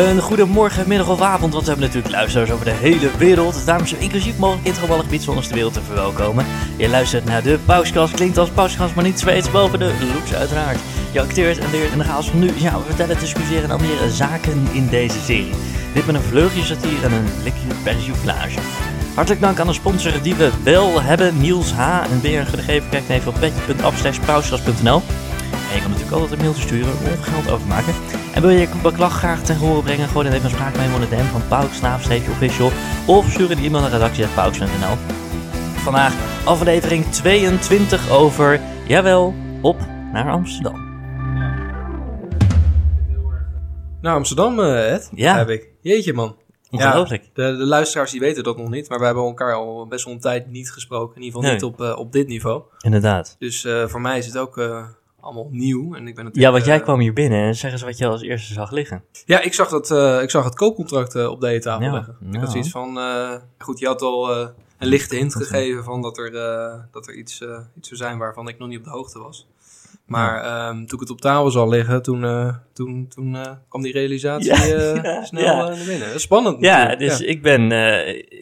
Een goedemorgen, middag of avond, want we hebben natuurlijk luisteraars over de hele wereld. Daarom we inclusief mogelijk intergevallig gebied van ons de wereld te verwelkomen. Je luistert naar de Pauskast, klinkt als Pauskast, maar niet zweets boven de loops uiteraard. Je acteert en leert in de chaos van nu. Ja, we vertellen, discussiëren en meer zaken in deze serie. Dit met een vleugje satire en een likje persiflage. Hartelijk dank aan de sponsor die we wel hebben, Niels H. En een gegeven kijk even op petje.af.pauskast.nl. En je kan natuurlijk altijd een mailtje sturen of geld overmaken. En wil je je beklag graag ten horen brengen, gooi dan even een spraakmemo in de DM van Pauks, official. Of stuur een e-mail naar redactie.pauks.nl. Vandaag aflevering 22 over, jawel, op naar Amsterdam. Nou, Amsterdam, eh, Ed. Ja. Heb ik. Jeetje, man. Ongelooflijk. De, de luisteraars die weten dat nog niet, maar we hebben elkaar al best wel een tijd niet gesproken. In ieder geval Nee. niet op, eh, op dit niveau. Inderdaad. Dus eh, voor mij is het ook allemaal nieuw. En ik ben natuurlijk, Ja, want jij eh, kwam hier binnen en zeg eens wat je als eerste zag liggen. Ja, ik zag, dat, eh, ik zag het koopcontract eh, op de tafel Ja, liggen. Ik nou. had zoiets van... goed, je had al een lichte hint gegeven van dat er, dat er iets, iets zou zijn waarvan ik nog niet op de hoogte was. Maar ehm, toen ik het op tafel zal liggen, toen, eh, toen, toen eh, kwam die realisatie Ja, eh, ja, snel naar binnen. Spannend Ja, dus ik ben,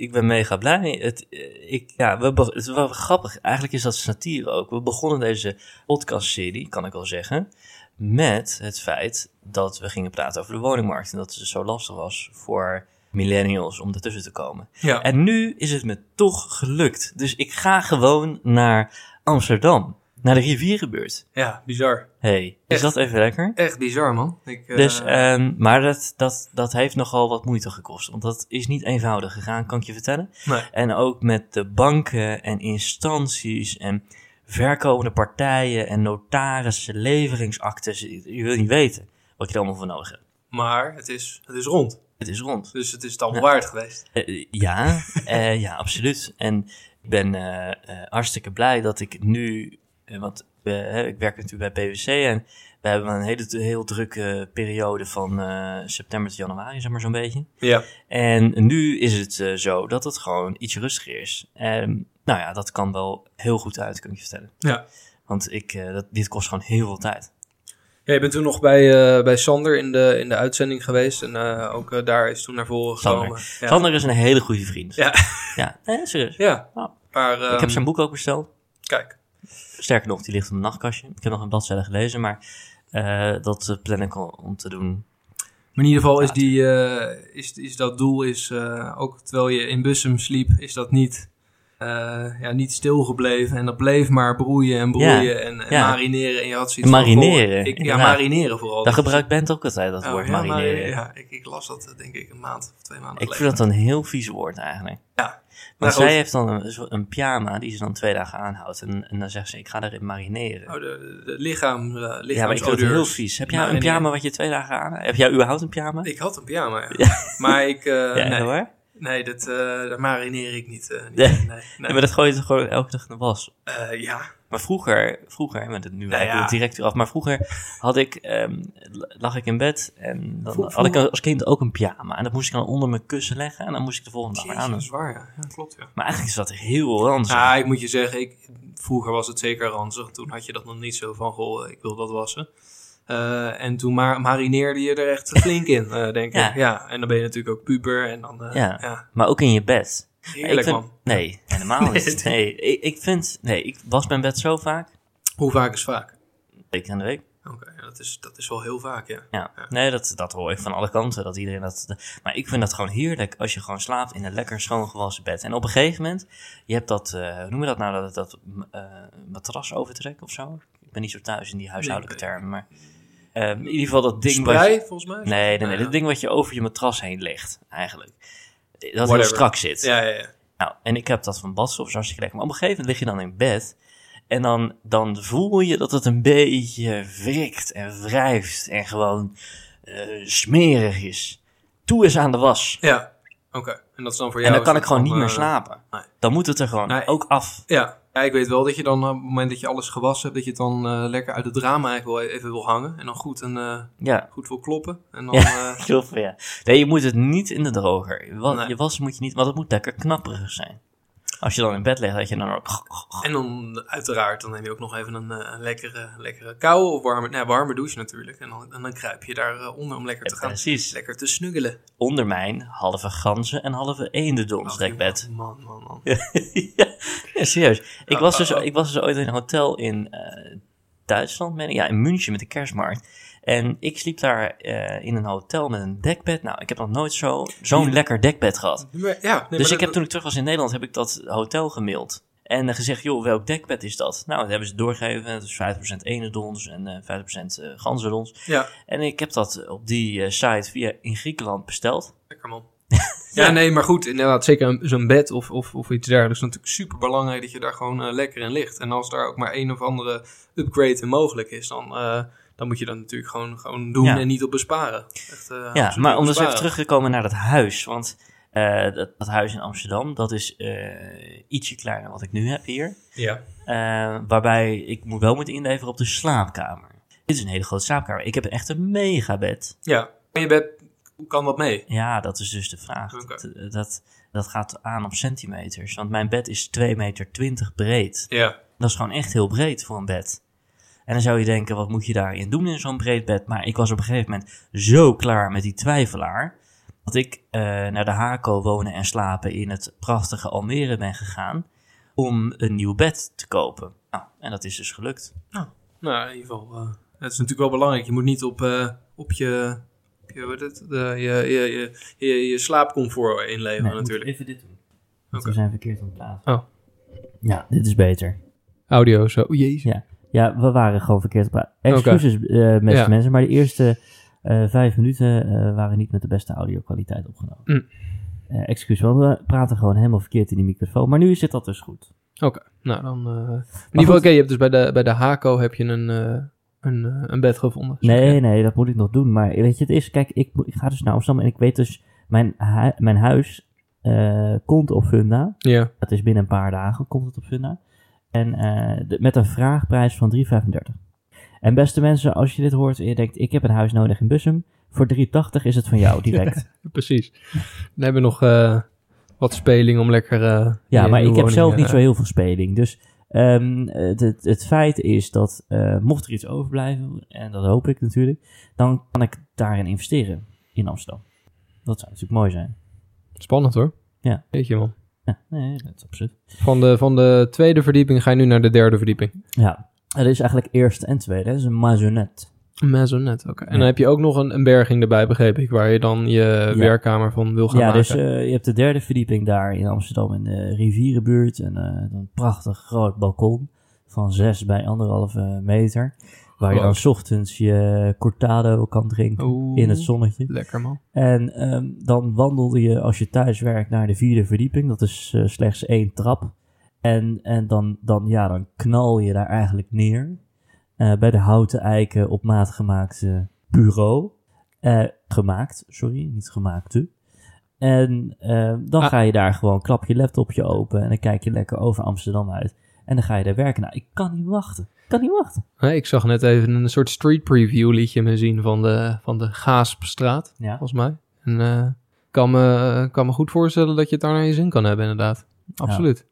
ik ben mega blij. Het, ik, ja, we, het is wel grappig. Eigenlijk is dat satire ook. We begonnen deze podcastserie, kan ik wel zeggen, met het feit dat we gingen praten over de woningmarkt. En dat het dus zo lastig was voor millennials om ertussen te komen. Ja. En nu is het me toch gelukt. Dus ik ga gewoon naar Amsterdam. Naar de rivierenbuurt. ja, bizar. hey, is Echt? dat even lekker? Echt bizar, man. Ik, eh, Dus, ehm, maar dat, dat, dat heeft nogal wat moeite gekost. Want dat is niet eenvoudig gegaan, kan ik je vertellen. nee. En ook met de banken en instanties en verkopende partijen en notarissen, leveringsactes. Je wil niet weten wat je er allemaal voor nodig hebt. Maar het is, het is rond. Het is rond. Dus het is het allemaal waard geweest. Eh, ja, eh, ja, absoluut. En ik ben hartstikke blij dat ik nu, want eh, hè, ik werk natuurlijk bij PwC en we hebben een hele heel drukke periode van eh, september tot januari, zeg maar zo'n beetje. Ja. En nu is het eh, zo dat het gewoon iets rustiger is. En nou ja, dat kan wel heel goed uit, kan ik je vertellen. ja. Want ik, dat, dit kost gewoon heel veel tijd. Ja, je bent toen nog bij, bij Sander in de, in de uitzending geweest. En ook daar is toen naar voren Sander. gekomen. Ja. Sander is een hele goede vriend. Ja. Ja, nee, serieus. Ja. Maar, ik heb ehm, zijn boek ook besteld. Kijk. Sterker nog, die ligt op mijn nachtkastje. Ik heb nog een bladzijde gelezen, maar eh, dat plan ik al om te doen. Maar in ieder geval is, die, eh, is, is dat doel, is, eh, ook terwijl je in Bussum sliep, is dat niet, ja, niet stilgebleven. En dat bleef maar broeien en broeien en, en ja. marineren. En je had zoiets Marineren, ik, ja, marineren vooral. Daar gebruikt Bent ook altijd dat Oh, woord ja, marineren. Ja, ik, ik las dat denk ik een maand of twee maanden ik geleden. vind dat een heel vies woord eigenlijk. Ja. Nou, zij heeft dan een, een pyjama die ze dan twee dagen aanhoudt. En, en dan zegt ze, ik ga erin marineren. Oh, de, de, de lichaam, uh, ja, maar ik vind het heel vies. Heb jij een pyjama wat je twee dagen aan Heb jij überhaupt een pyjama? Ik had een pyjama, ja. Ja. Maar ik, eh, ja, nee, hoor. nee dat, eh, daar marineer ik niet. eh, niet Nee. maar dat gooi je toch gewoon elke dag in de was. Eh, ja, Maar vroeger, vroeger, het nu Nou ja. het direct weer af, maar vroeger had ik, ehm, lag ik in bed en dan Vroeg- had ik als kind ook een pyjama. En dat moest ik dan onder mijn kussen leggen en dan moest ik de volgende dag aan. dat is waar, ja. ja. Klopt, ja. Maar eigenlijk is dat heel ranzig. Ja, ik moet je zeggen, ik, vroeger was het zeker ranzig. Toen had je dat nog niet zo van, goh, ik wil dat wassen. Eh, en toen ma marineerde je er echt flink in, eh, denk Ja. ik. Ja, en dan ben je natuurlijk ook puber en dan, eh, Ja. ja. Maar ook in je bed. Heerlijk, vind, man. Nee, helemaal niet. Nee, ik, ik vind, nee, ik was mijn bed zo vaak, Hoe vaak is vaak? een week in de week. Oké, ja, dat, is, dat is wel heel vaak, ja. Ja, nee, dat, dat hoor ik van alle kanten, dat iedereen dat... Maar ik vind dat gewoon heerlijk als je gewoon slaapt in een lekker schoongewassen bed. En op een gegeven moment, je hebt dat, eh, hoe noem je dat nou, dat, dat eh, matras overtrek of zo? Ik ben niet zo thuis in die huishoudelijke Nee, termen, maar... eh, in ieder geval dat ding wat je, volgens mij? Nee, nee, nee, Ja. dat ding wat je over je matras heen legt, eigenlijk. Dat heel Whatever. strak zit. Ja, ja, ja. Nou, en ik heb dat van badstof, hartstikke lekker. Maar op een gegeven moment lig je dan in bed. En dan, dan voel je dat het een beetje wrikt en wrijft. En gewoon eh, smerig is. Toe is aan de was. Ja, oké. En dat is dan voor En jou... dan kan ik gewoon niet meer eh, slapen. nee. Dan moet het er gewoon Nee. ook af. Ja. Ja, ik weet wel dat je dan op het moment dat je alles gewassen hebt, dat je het dan eh, lekker uit het drama eigenlijk wel even wil hangen. En dan goed, en, eh, Ja, goed wil kloppen. En dan, Ja. eh, heel veel, ja. Nee, je moet het niet in de droger. Wa- Nee. Je was moet je niet, want het moet lekker knapperig zijn. Als je dan in bed ligt, dat je dan ook... En dan uiteraard, dan neem je ook nog even een, eh, een lekkere, lekkere koude of warme, nee, warme douche natuurlijk. En dan, en dan kruip je daaronder onder om lekker te gaan, Precies. lekker te snuggelen. Onder mijn halve ganzen en halve eendendons Oh, dekbed. Man, man, man. ja, ja, serieus. Ik Oh, was, dus, oh, oh. ik was dus ooit in een hotel in eh, Duitsland, ik. Ja, in München met de kerstmarkt. En ik sliep daar eh, in een hotel met een dekbed. Nou, ik heb nog nooit zo- zo'n Ja. lekker dekbed gehad. Maar- Ja, nee, dus ik heb dat- toen ik terug was in Nederland, heb ik dat hotel gemaild. En eh, gezegd, joh, welk dekbed is dat? Nou, dat hebben ze doorgegeven. Het is 50% enendons en 50% eh ganzendons. Ja, En ik heb dat op die eh, site via in Griekenland besteld. lekker man. Ja, nee, maar goed, inderdaad, zeker zo'n bed of, of, of iets dergelijks. is natuurlijk super belangrijk dat je daar gewoon lekker in ligt. En als daar ook maar een of andere upgrade mogelijk is, dan, dan moet je dat natuurlijk gewoon, gewoon doen Ja. en niet op besparen. Echt, eh, Ja, maar om dus even terug te komen naar dat huis. Want eh, dat, dat huis in Amsterdam, dat is eh, ietsje kleiner dan wat ik nu heb hier. Ja, waarbij ik moet wel moet inleveren op de slaapkamer. Dit is een hele grote slaapkamer. Ik heb echt een megabed. ja. En je bed, hoe kan dat mee? Ja, dat is dus de vraag. Dat, dat, dat gaat aan op centimeters. Want mijn bed is 2,20 meter breed. Ja, Dat is gewoon echt heel breed voor een bed. En dan zou je denken, wat moet je daarin doen in zo'n breed bed? Maar ik was op een gegeven moment zo klaar met die twijfelaar... dat ik eh, naar de Hako wonen en slapen in het prachtige Almere ben gegaan... om een nieuw bed te kopen. Nou, en dat is dus gelukt. nou in ieder geval, eh, het is natuurlijk wel belangrijk. Je moet niet op, eh, op je, op je, het, de, je, je, je, je, je slaapcomfort inleveren natuurlijk. even dit doen. We zijn verkeerd aan het praten. Oh. Ja, dit is beter. Audio zo, oh, jezus. Ja. Ja, we waren gewoon verkeerd. Excuses, eh, beste Ja. mensen, maar de eerste eh, vijf minuten eh, waren niet met de beste audio-kwaliteit opgenomen. Mm. Eh, excuus, want we praten gewoon helemaal verkeerd in die microfoon. Maar nu zit dat dus goed. Oké, nou dan... eh, in ieder geval, oké, je hebt dus bij de, bij de Hako heb je een, eh, een, eh, een bed gevonden. Nee, je? nee, dat moet ik nog doen. Maar weet je, het is, kijk, ik, ik ga dus naar Amsterdam en ik weet dus, mijn, hu- mijn huis eh, komt op Funda. Ja, Dat is binnen een paar dagen komt het op Funda. En eh, de- met een vraagprijs van 3,35. En beste mensen, als je dit hoort en je denkt, ik heb een huis nodig in Bussum. Voor 3,80 is het van jou direct. precies. Dan hebben we nog eh, wat speling om lekker... eh, Ja, maar ik heb zelf niet zo heel veel speling. Dus ehm, het, het, het feit is dat, mocht er iets overblijven, en dat hoop ik natuurlijk, dan kan ik daarin investeren in Amsterdam. Dat zou natuurlijk mooi zijn. Spannend hoor. Ja. Weet je man. Ja, nee, dat is. Van de, van de tweede verdieping ga je nu naar de derde verdieping. Ja, het is eigenlijk eerste en tweede. Het is een maisonette. Een maisonette, oké. En Ja. dan heb je ook nog een, een berging erbij, begreep ik, waar je dan je werkkamer van wil gaan Ja, maken. dus eh, je hebt de derde verdieping daar in Amsterdam in de rivierenbuurt. En eh, een prachtig groot balkon van 6 bij anderhalve meter. Waar je dan. 's ochtends je cortado kan drinken Oeh, in het zonnetje. Lekker man. En ehm, dan wandelde je als je thuis werkt naar de vierde verdieping. Dat is eh, slechts één trap. En, en dan, dan, ja, dan knal je daar eigenlijk neer. eh, bij de houten eiken op maat gemaakte bureau. Eh, gemaakt, sorry, niet gemaakte. En eh, dan Ah. ga je daar gewoon, klap je laptopje open en dan kijk je lekker over Amsterdam uit. En dan ga je daar werken. Nou, ik kan niet wachten. Ik kan niet wachten. Nee, ik zag net even een soort street preview liedje me zien van de, van de Gaaspstraat, Ja, volgens mij. En eh kan, me, kan me goed voorstellen dat je het daar naar je zin kan hebben, inderdaad. Absoluut.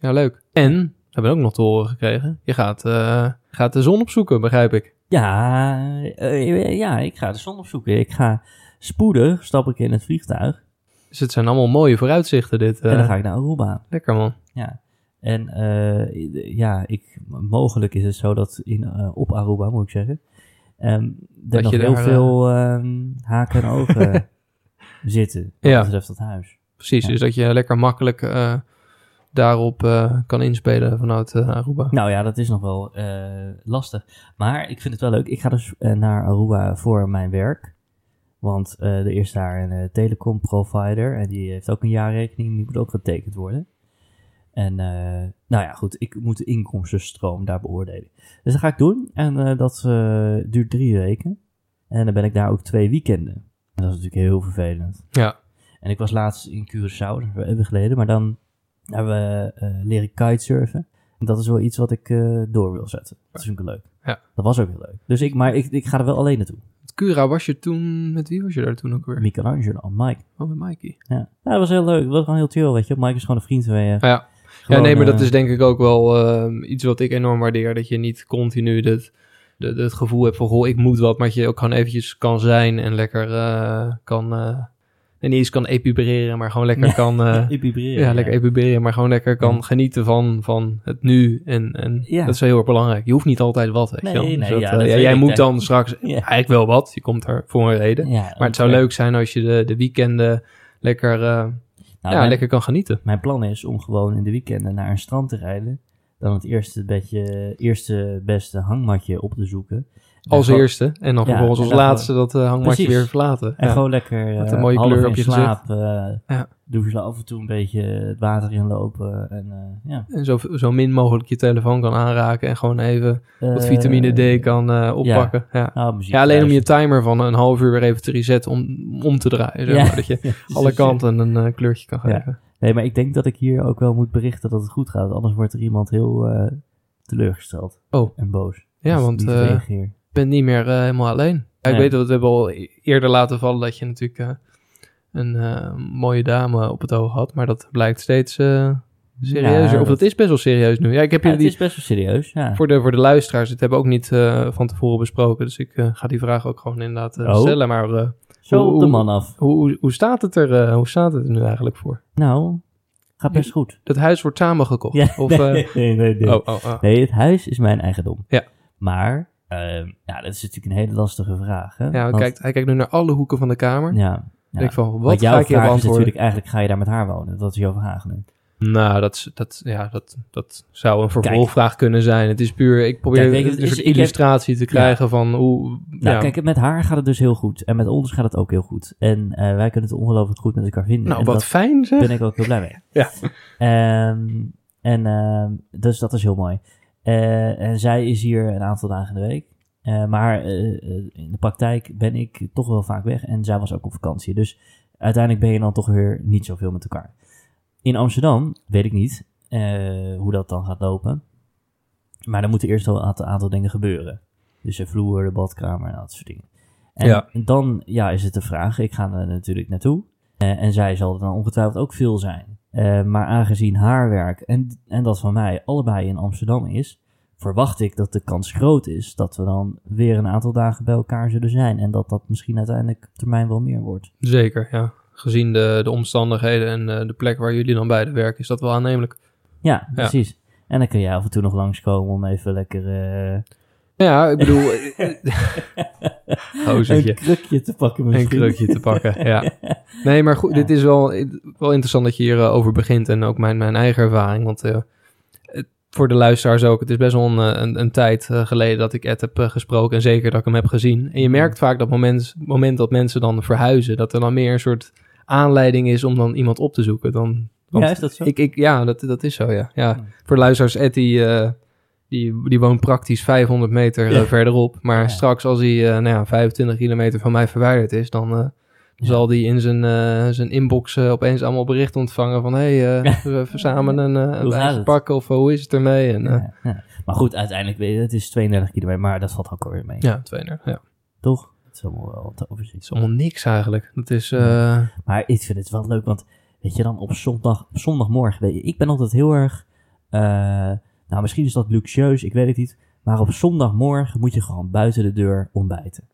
Ja, leuk. En, we hebben ook nog te horen gekregen, je gaat, eh, gaat de zon opzoeken, begrijp ik. Ja, eh, ja, ik ga de zon opzoeken. Ik ga spoedig, stap ik in het vliegtuig. Dus het zijn allemaal mooie vooruitzichten, dit. eh. en dan ga ik naar Aruba. Lekker, man. Ja. En eh, ja, ik, mogelijk is het zo dat in, eh, op Aruba, moet ik zeggen, ehm Dat er nog heel daar, veel ehm, haken en ogen zitten. Wat Ja. betreft dat huis. Precies, Ja. dus dat je lekker makkelijk eh, daarop eh, kan inspelen vanuit eh, Aruba. Nou ja, dat is nog wel eh, lastig. Maar ik vind het wel leuk. Ik ga dus eh, naar Aruba voor mijn werk. Want eh, er is daar een eh, telecom provider. En die heeft ook een jaarrekening. Die moet ook getekend worden. En eh, nou ja, goed. Ik moet de inkomstenstroom daar beoordelen. Dus dat ga ik doen. En eh, dat eh, duurt drie weken. En dan ben ik daar ook twee weekenden. En dat is natuurlijk heel vervelend. Ja, En ik was laatst in Curaçao, dat is even geleden, maar dan hebben we leren kitesurfen. En dat is wel iets wat ik door wil zetten. Dat vind ik leuk. Ja. Dat was ook heel leuk. Dus ik, maar ik, ik ga er wel alleen naartoe. Cura was je toen, met wie was je daar toen ook weer? Michelangelo, Mike. Oh, met Mikey. Ja. ja, dat was heel leuk. Dat was gewoon heel chill, weet je. Mike is gewoon een vriend van je. Ja, Ja, nee, maar dat eh, is denk ik ook wel eh, iets wat ik enorm waardeer. Dat je niet continu de- het gevoel hebt van, goh, ik moet wat. Maar dat je ook gewoon eventjes kan zijn en lekker eh, kan... eh en niet eens kan epibreren, maar gewoon lekker Ja, kan... eh, epibreren, ja, lekker epibreren, maar gewoon lekker kan Ja. genieten van, van het nu. En, en Ja. dat is wel heel erg belangrijk. Je hoeft niet altijd wat, weet Nee, nee, Dus ja, dat, dat eh, ja, jij moet ja. dan straks Ja. eigenlijk wel wat. Je komt er voor een reden. Ja, Maar het zou ja. leuk zijn als je de, de weekenden lekker, eh, Nou, ja, mijn, lekker kan genieten. mijn plan is om gewoon in de weekenden naar een strand te rijden. Dan het eerste, bedje, eerste beste hangmatje op te zoeken. Als eerste. En dan Ja, vervolgens als laatste dat eh, hangmatje weer verlaten. En Ja. gewoon lekker Met eh, een mooie half kleur op je slaap. eh. Doen ze af en toe een beetje het water inlopen. En, eh, ja. En zo, zo min mogelijk je telefoon kan aanraken. En gewoon even wat Eh, vitamine D kan eh, oppakken. Ja. nou, Ja, alleen om je timer van een half uur weer even te resetten om, om te draaien. Zeg maar, dat je alle kanten een eh, kleurtje kan geven. Nee, maar ik denk dat ik hier ook wel moet berichten dat het goed gaat. Anders wordt er iemand heel eh, teleurgesteld. Oh. En boos. Ja, Als want niet ben niet meer eh, helemaal alleen. Ja, ik weet dat we hebben al e- eerder laten vallen dat je natuurlijk eh, een eh, mooie dame op het oog had. Maar dat blijkt steeds serieuzer. Ja, of dat is best wel serieus nu. Ja, ik heb Ja, je het is best wel serieus. Ja. Voor de, voor de luisteraars, dit hebben we ook niet van tevoren besproken. Dus ik ga die vraag ook gewoon inderdaad Oh. stellen. Maar Zo op de hoe- man af. hoe, hoe, hoe staat het er hoe staat het er nu eigenlijk voor? Nou, gaat best goed. Dat huis wordt samengekocht? Ja, Of, nee, nee, nee, nee. oh, oh, oh. Nee, het huis is mijn eigendom. Ja. Maar, ja, dat is natuurlijk een hele lastige vraag. Hè? Ja, Want- kijkt, hij kijkt nu naar alle hoeken van de kamer. Ja. van, wat Want ga jouw ik vraag is natuurlijk eigenlijk, ga je daar met haar wonen? Dat is jouw vraag nu. Nou, dat, is- dat, ja, dat, dat zou een vervolgvraag kunnen zijn. Het is puur, ik probeer Kijk, een soort heb- illustratie te krijgen van hoe... Nou, ja, kijk, met haar gaat het dus heel goed. En met ons gaat het ook heel goed. En eh, wij kunnen het ongelooflijk goed met elkaar vinden. nou, en wat fijn zeg. ben ik ook heel blij mee. Ja. Ehm, en ehm, dus dat is heel mooi. Eh, en zij is hier een aantal dagen in de week. Eh, maar eh, in de praktijk ben ik toch wel vaak weg. En zij was ook op vakantie. Dus uiteindelijk ben je dan toch weer niet zoveel met elkaar. In Amsterdam weet ik niet hoe dat dan gaat lopen. Maar er moeten eerst wel een aantal, aantal dingen gebeuren. Dus de vloer, de badkamer en dat soort dingen. En Ja. dan ja, is het de vraag. Ik ga er natuurlijk naartoe. En zij zal er dan ongetwijfeld ook veel zijn. Eh, maar aangezien haar werk en, en dat van mij allebei in Amsterdam is, verwacht ik dat de kans groot is dat we dan weer een aantal dagen bij elkaar zullen zijn. En dat dat misschien uiteindelijk op termijn wel meer wordt. Zeker, ja. Gezien de, de omstandigheden en eh, de plek waar jullie dan beide werken, is dat wel aannemelijk. Ja, precies. En dan kun jij af en toe nog langskomen om even lekker eh, Ja, ik bedoel, Gozertje. een krukje te pakken een misschien. kreukje te pakken. Ja. Nee, maar goed, Ja. dit is wel, wel interessant dat je hierover over begint en ook mijn, mijn eigen ervaring. Want eh, het- voor de luisteraars ook, het is best wel een, eh, een, een tijd eh, geleden dat ik Ed heb eh, gesproken en zeker dat ik hem heb gezien. En je merkt vaak dat moment, moment dat mensen dan verhuizen, dat er dan meer een soort aanleiding is om dan iemand op te zoeken. Dan, Ja, is dat zo? Ik, ik, ja, dat, dat is zo, ja. ja. Voor de luisteraars, Ed die, eh, die, die woont praktisch 500 meter eh, Ja. verderop. Maar Ja. straks als hij eh, nou ja, 25 kilometer van mij verwijderd is, dan... eh, zal die in zijn, zijn inbox opeens allemaal berichten ontvangen van... hé, hey, eh, we even samen een, het? pakken of hoe is het ermee? En, ja. Maar goed, uiteindelijk, weet je, het is 32 kilometer, maar dat valt ook alweer mee. ja, tweede. Ja. Toch? Het is allemaal wel te overzien. Het is allemaal niks eigenlijk. Dat is... Maar ik vind het wel leuk, want weet je dan op zondag, op zondagmorgen, weet je, ik ben altijd heel erg, nou misschien is dat luxueus, ik weet het niet, maar op zondagmorgen moet je gewoon buiten de deur ontbijten.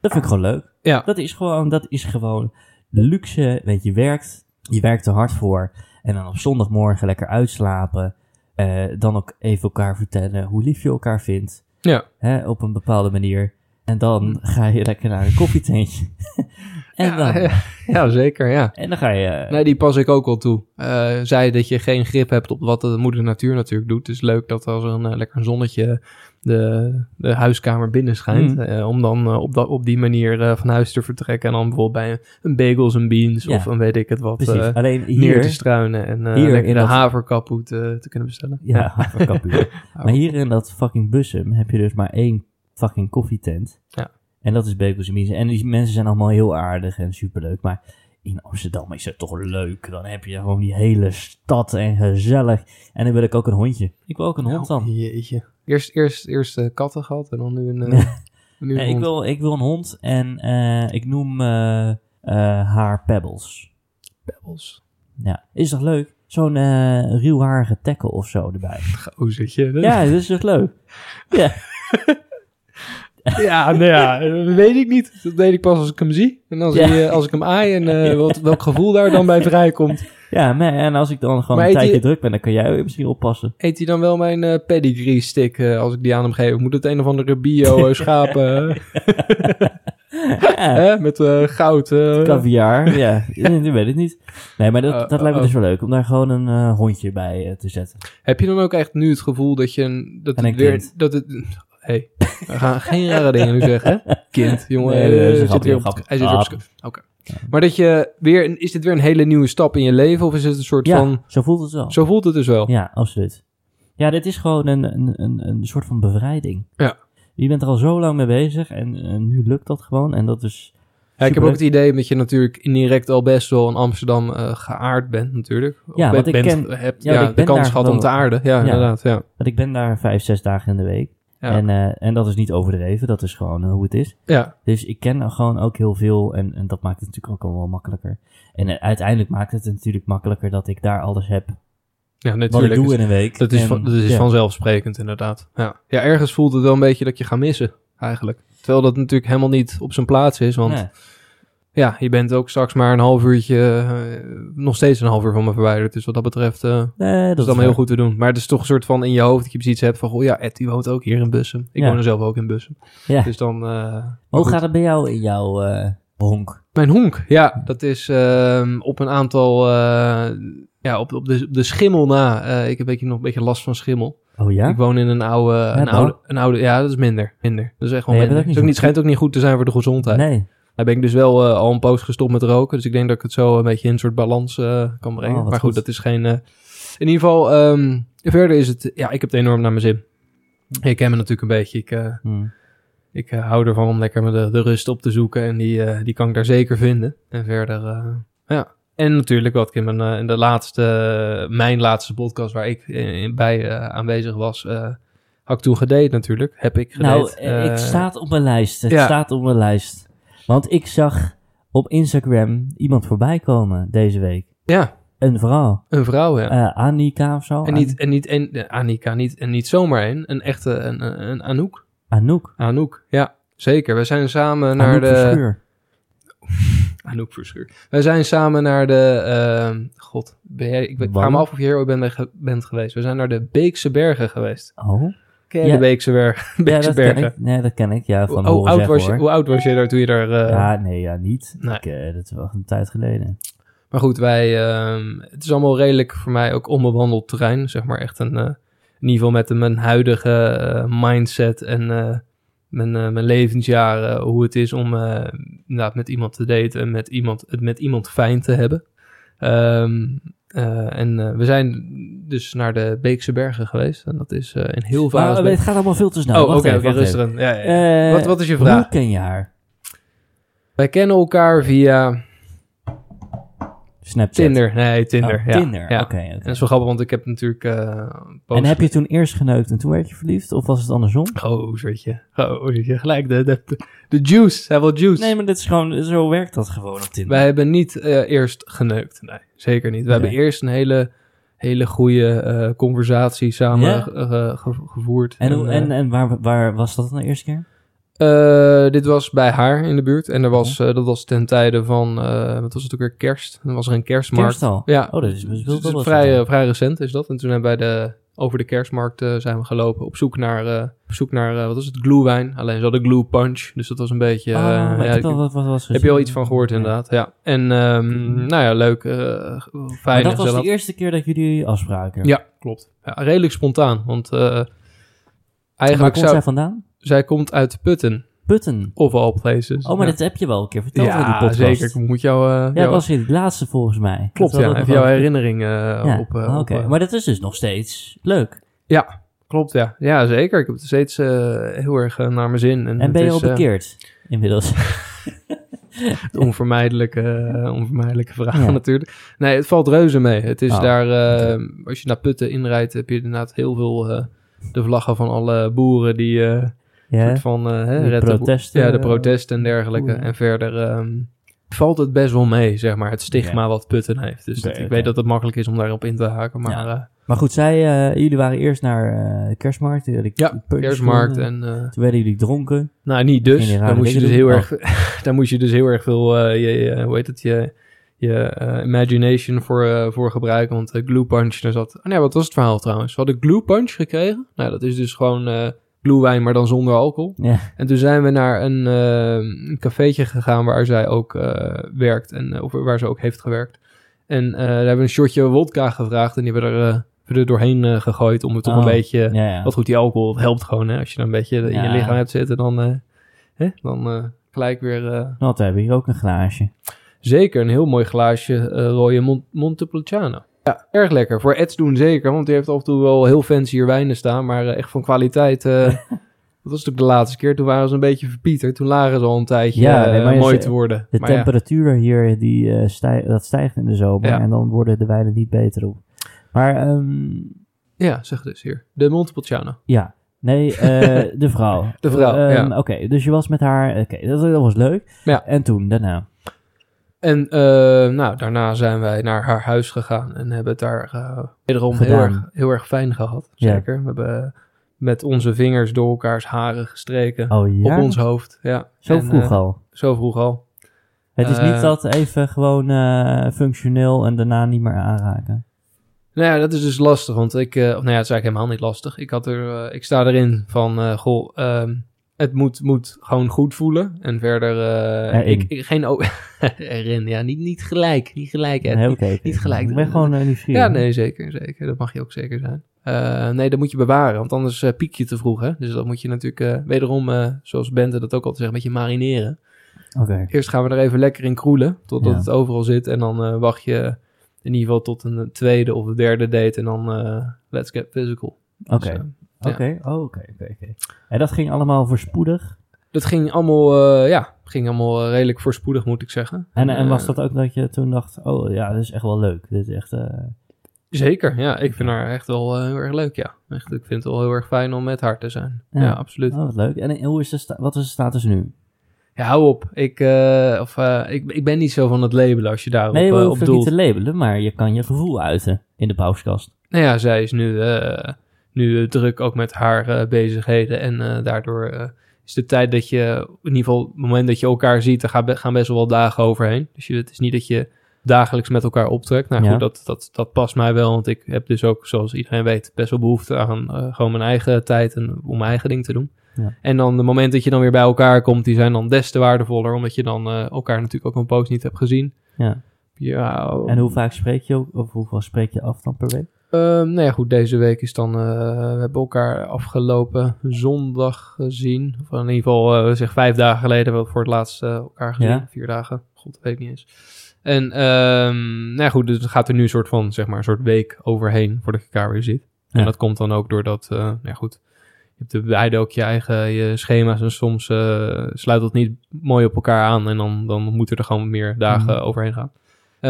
Dat vind ik gewoon leuk. ja, Dat is gewoon, dat is gewoon luxe, weet je, werkt, je werkt er hard voor en dan op zondagmorgen lekker uitslapen, eh, dan ook even elkaar vertellen hoe lief je elkaar vindt, ja. hè, op een bepaalde manier. En dan ga je lekker naar een koffietentje. en, Ja, dan, ja, ja, zeker, ja. en dan ga je... Nee, die pas ik ook wel toe. Eh zei dat je geen grip hebt op wat de moeder natuur natuurlijk doet. Het is leuk dat als er een eh, lekker zonnetje de, de huiskamer binnen schijnt. Mm. eh, om dan eh, op, dat, op die manier eh, van huis te vertrekken. En dan bijvoorbeeld bij een, een bagels en beans Ja. of een weet ik het wat Precies, eh, alleen neer hier... te struinen. En eh hier in de dat- haverkapoe te, kunnen bestellen. Ja, haverkapuur. maar hier in dat fucking Bussum heb je dus maar één fucking koffietent. Ja. En dat is Bekels en. En die mensen zijn allemaal heel aardig en superleuk. Maar in Amsterdam is het toch leuk. Dan heb je gewoon die hele stad en gezellig. En dan wil ik ook een hondje. Ik wil ook een hond dan. Jeetje. Eerst, eerst, eerst eh, katten gehad en dan nu een, eh, nu een Nee, ik, hond. wil, ik wil een hond en eh, ik noem haar Pebbles. Pebbles. Ja, is toch leuk? zo'n ruwharige tackle of zo erbij. Gozertje. Ja, dat is toch leuk? Ja, Ja, nou ja, dat weet ik niet. Dat weet ik pas als ik hem zie. En als, Ja. hij, eh, als ik hem aai en eh, wat, welk gevoel daar dan bij vrijkomt. ja maar, en als ik dan gewoon Maar een tijdje je- druk ben, dan kan jij misschien oppassen. Eet hij dan wel mijn eh, pedigree stick eh, als ik die aan hem geef? Moet het een of andere bio eh, schapen eh, Ja, hè, met eh, goud? eh. caviar, ja, ik weet het niet. Nee, maar dat, Oh, dat oh, lijkt me oh. dus wel leuk, om daar gewoon een eh, hondje bij eh, te zetten. Heb je dan ook echt nu het gevoel dat je een, dat En het een weer dat het hey, we gaan geen rare dingen nu zeggen? Kind, jongen, Nee, nee, dat is een zit grapje, weer op, grapje. hij zit weer op Oké. Maar dat je weer is dit weer een hele nieuwe stap in je leven of is het een soort Ja, van zo voelt het wel. zo voelt het dus wel. Ja, absoluut. Ja, dit is gewoon een, een, een, een soort van bevrijding. Ja. Je bent er al zo lang mee bezig en, en nu lukt dat gewoon. En dat is Ja, ik heb ook het idee dat je natuurlijk indirect al best wel in Amsterdam eh, geaard bent natuurlijk. Of Ja, bent- want ik ken- hebt ja, ik de kans gehad om te aarden. Ja, Ja. inderdaad. Ja. Want ik ben daar vijf, zes dagen in de week. Ja. En, eh, en dat is niet overdreven, dat is gewoon eh, hoe het is. ja. Dus ik ken gewoon ook heel veel en, en dat maakt het natuurlijk ook al wel makkelijker. En eh, uiteindelijk maakt het natuurlijk makkelijker dat ik daar alles heb ja, wat ik natuurlijk. doe in een week. Dat is, En, van, dat is ja. vanzelfsprekend, inderdaad. Ja. ja, ergens voelt het wel een beetje dat je gaat missen, eigenlijk. Terwijl dat natuurlijk helemaal niet op zijn plaats is. Want Nee. Ja, je bent ook straks maar een half uurtje, eh, nog steeds een half uur van me verwijderd. Dus wat dat betreft Nee, dat is allemaal heel goed te doen. Maar het is toch een soort van in je hoofd dat je precies hebt van... Goh, ja, Ed die woont ook hier in Bussum. Ik Ja. woon er zelf ook in Bussum. Ja. Dus dan... eh, hoe goed. gaat het bij jou in jouw honk? Mijn honk, ja, dat is ehm, op een aantal... ja, op, op, de, op de schimmel na. Ik heb een beetje, nog een beetje last van schimmel. Oh ja? Ik woon in een oude, een toch? oude, een oude... Ja, dat is minder. Minder. Dat is echt wel Nee, minder. ook niet Het schijnt ook niet goed te zijn voor de gezondheid. Nee. Daar ben ik dus wel eh, al een poos gestopt met roken. Dus ik denk dat ik het zo een beetje in een soort balans eh, kan brengen. Oh, maar goed, goed. dat is geen... eh, in ieder geval, ehm, verder is het... Ja, ik heb het enorm naar mijn zin. Je kent me natuurlijk een beetje. Ik, eh, Hm. ik hou ervan om lekker me de, de rust op te zoeken. En die, die kan ik daar zeker vinden. En verder, ja. En natuurlijk wat ik in, mijn, in de laatste, mijn laatste podcast waar ik in, bij aanwezig was, had ik toen gedate natuurlijk. Heb ik gedate. Nou, het staat op mijn lijst. Het ja. staat op mijn lijst. Want ik zag op Instagram iemand voorbij komen deze week. Ja, Een vrouw. een vrouw, ja. Eh Annika of zo. en niet, en niet, en, eh, Annika, niet, en niet zomaar een, een echte, een, een, een Anouk. Anouk. Anouk, ja, zeker. We zijn samen naar Anouk de... Verschuur. Anouk Verschuur. Wij zijn samen naar de... ehm, God, ben jij, ik ben- vraag me af of je hier ooit bent geweest. We zijn naar de Beekse Bergen geweest. Oh. Ken je Ja. de Beekse, Berg, Ja, Beekse dat Bergen? ken ik. Nee, dat ken ik. Ja, van Hoe, oud was je, hoe oud was je daar toen je daar... eh, Ja, nee, ja, niet. Nee. Ik, eh, dat is wel een tijd geleden. Maar goed, wij, ehm, het is allemaal redelijk voor mij ook onbewandeld terrein. Zeg maar echt een, eh, in ieder geval met mijn huidige mindset en mijn, mijn levensjaren. Hoe het is om inderdaad met iemand te daten en met iemand, het met iemand fijn te hebben. Ehm, eh, en eh, we zijn dus naar de Beekse Bergen geweest. En dat is eh in heel vaak. eh, het gaat allemaal veel te snel. oh, oké, wacht rustig. Ja, ja, wat, wat is je vraag? Hoe ken je haar? Wij kennen elkaar via Snapchat. Tinder. Nee, Tinder. Oh, ja. Tinder, Ja. oké. En dat is wel grappig, want ik heb natuurlijk... eh, En heb je toen eerst geneukt en toen werd je verliefd? Of was het andersom? Gozertje. Gozertje. Gelijk de, de, de juice. Hij wil juice. Nee, maar dit is gewoon, zo werkt dat gewoon op Tinder. Wij hebben niet eh, eerst geneukt. Nee, zeker niet. We hebben eerst een hele, hele goede eh, conversatie samen Ja? gevoerd. En, eh, en, en waar, waar was dat dan de eerste keer? Eh, dit was bij haar in de buurt. En er was, eh, dat was ten tijde van, eh, wat was het ook weer, kerst. Dan was er een kerstmarkt. Kerst al? Ja, Oh, dat is, dat is Dus is vrij, recent is dat. En toen hebben wij de, over de kerstmarkt zijn we gelopen op zoek naar, op zoek naar wat was het, glühwein. Alleen ze hadden glue punch, dus dat was een beetje... Oh, ik ja, ik- wel wat, wat was heb je al iets van gehoord inderdaad, ja. En ehm, nou ja, leuk, eh Maar fijn. dat was de eerste keer dat jullie afspraken? Ja, klopt. Ja, redelijk spontaan, want En Waar eigenlijk komt zou... zij vandaan? Zij komt uit Putten, Putten. of all places. Oh, maar ja. dat heb je wel een keer verteld in die Ja, podcast. zeker. Ik moet jou... eh, Ja, jou- was in het laatste volgens mij. Klopt, ja. Even jouw wel- herinnering eh, Ja, op... eh, oké. Maar dat is dus nog steeds leuk. Ja, klopt, ja. Ja, zeker. Ik heb het steeds heel erg naar mijn zin. En, En ben je al is, eh, bekeerd? Inmiddels. het onvermijdelijke, onvermijdelijke vraag Ja. natuurlijk. Nee, het valt reuze mee. Het is Oh, daar, als je naar Putten inrijdt, heb je inderdaad heel veel de vlaggen van alle boeren die ja. soort van eh hè, De Red de Bo- protesten, ja, de eh, protesten en dergelijke. En verder, ehm, valt het best wel mee, zeg maar. Het stigma wat Putten heeft. Dus dat- ik weet dat het makkelijk is om daarop in te haken. Maar Ja. eh, Maar goed, zij, jullie waren eerst naar de kerstmarkt. ja, kerstmarkt en... eh, Toen werden jullie dronken. nou, niet Geen dus. rare Daar moest, je dus heel erg, daar moest je dus heel erg veel, eh, je, je- hoe heet het, je, je imagination voor, eh, voor gebruiken. Want uh, Glue Punch, daar zat... Oh nee, wat was het verhaal trouwens? We hadden Glue Punch gekregen. Nou, dat is dus gewoon glühwein, maar dan zonder alcohol. Ja. En toen zijn we naar een, eh, een cafeetje gegaan waar zij ook eh, werkt. En, eh, of waar ze ook heeft gewerkt. En daar hebben we een shotje wodka gevraagd. En die hebben er, hebben doorheen gegooid om het toch Oh, een beetje... Ja, ja. Wat goed, die alcohol helpt gewoon. Hè? Als je dan een beetje in Ja. je lichaam hebt zitten, dan, hè? dan gelijk weer... eh, Nou, we hebben hier ook een glaasje. zeker een heel mooi glaasje rode Mon Montepulciano. Ja, erg lekker. Voor Eds doen zeker, want die heeft af en toe wel heel fancy hier wijnen staan. Maar eh, echt van kwaliteit... eh, dat was natuurlijk de laatste keer. Toen waren ze een beetje verpieterd. Toen lagen ze al een tijdje Ja, eh, nee, mooi te worden. De Maar ja. temperatuur hier, die, stij- dat stijgt in de zomer. Ja. En dan worden de wijnen niet beter op. Maar ehm, Ja, zeg dus hier. De Montepulciano. ja, nee, de vrouw. De vrouw, Ehm. Oké, dus je was met haar. Oké, dat, dat was leuk. En toen, daarna. En eh, nou, daarna zijn wij naar haar huis gegaan en hebben het daar eh, wederom heel erg, heel erg fijn gehad. Ja. Zeker. We hebben met onze vingers door elkaars haren gestreken. Oh ja? Op ons hoofd, ja. Zo En, vroeg eh, al. Zo vroeg al. Het is eh, niet dat even gewoon eh, functioneel en daarna niet meer aanraken. Nou ja, dat is dus lastig, want ik... eh, nou ja, het is eigenlijk helemaal niet lastig. Ik, had er, eh, ik sta erin van, eh, goh, ehm, het moet, moet gewoon goed voelen. En verder... Erin. ik, ik, geen... erin, ja. Niet, niet gelijk, niet gelijk, Ed. Nee, niet gelijk Ik ben gewoon uh, nieuwsgierig. Ja, nee, zeker, zeker. Dat mag je ook zeker zijn. Eh, nee, dat moet je bewaren, want anders piek je te vroeg, hè. Dus dat moet je natuurlijk wederom, zoals Bente dat ook altijd zegt, een beetje marineren. Oké. Eerst gaan we er even lekker in kroelen, totdat Ja. het overal zit. En dan wacht je in ieder geval tot een tweede of een derde date en dan let's get physical. Oké. Dus. Oké, oh, oké, oké, oké. En dat ging allemaal voorspoedig. dat ging allemaal, eh, ja, ging allemaal eh, redelijk voorspoedig, moet ik zeggen. En, en was Eh, dat ook dat je toen dacht, oh ja, dit is echt wel leuk. Dit is echt, Zeker, ja. Ik vind haar echt wel heel erg leuk, ja. Echt, ik vind het wel heel erg fijn om met haar te zijn. Ja. Ja, absoluut. oh, wat leuk. En hoe is de wat is de status nu? Ja, hou op. Ik, of, ik, ik ben niet zo van het labelen als je daarop nee, we eh, op hoeven het niet doelt. te labelen, maar je kan je gevoel uiten in de pauskast. Nou ja, zij is nu, nu eh, druk ook met haar eh, bezigheden. En eh, daardoor is de tijd dat je, in ieder geval het moment dat je elkaar ziet, er gaan, be- gaan best wel wat dagen overheen. Dus je, het is niet dat je dagelijks met elkaar optrekt. Nou Ja. goed, dat, dat, dat past mij wel. Want ik heb dus ook, zoals iedereen weet, best wel behoefte aan gewoon mijn eigen tijd en om mijn eigen ding te doen. Ja. En dan de moment dat je dan weer bij elkaar komt, die zijn dan des te waardevoller. Omdat je dan elkaar natuurlijk ook een poos niet hebt gezien. Ja. Ja, En hoe vaak spreek je ook, of hoeveel spreek je af dan per week? Ehm, nou ja, goed, deze week is dan... eh, we hebben elkaar afgelopen zondag gezien. Of in ieder geval, eh zeg vijf dagen geleden hebben we voor het laatst eh, elkaar gezien. Ja. Vier dagen, god, dat weet ik niet eens. En ehm, nou ja, goed, dus er gaat er nu een soort van, zeg maar, een soort week overheen voordat je elkaar weer ziet. Ja. En dat komt dan ook doordat, nou ja, goed... Je hebt de beide ook je eigen je schema's en soms sluit dat niet mooi op elkaar aan. En dan, dan moeten er gewoon meer dagen Mhm. overheen gaan.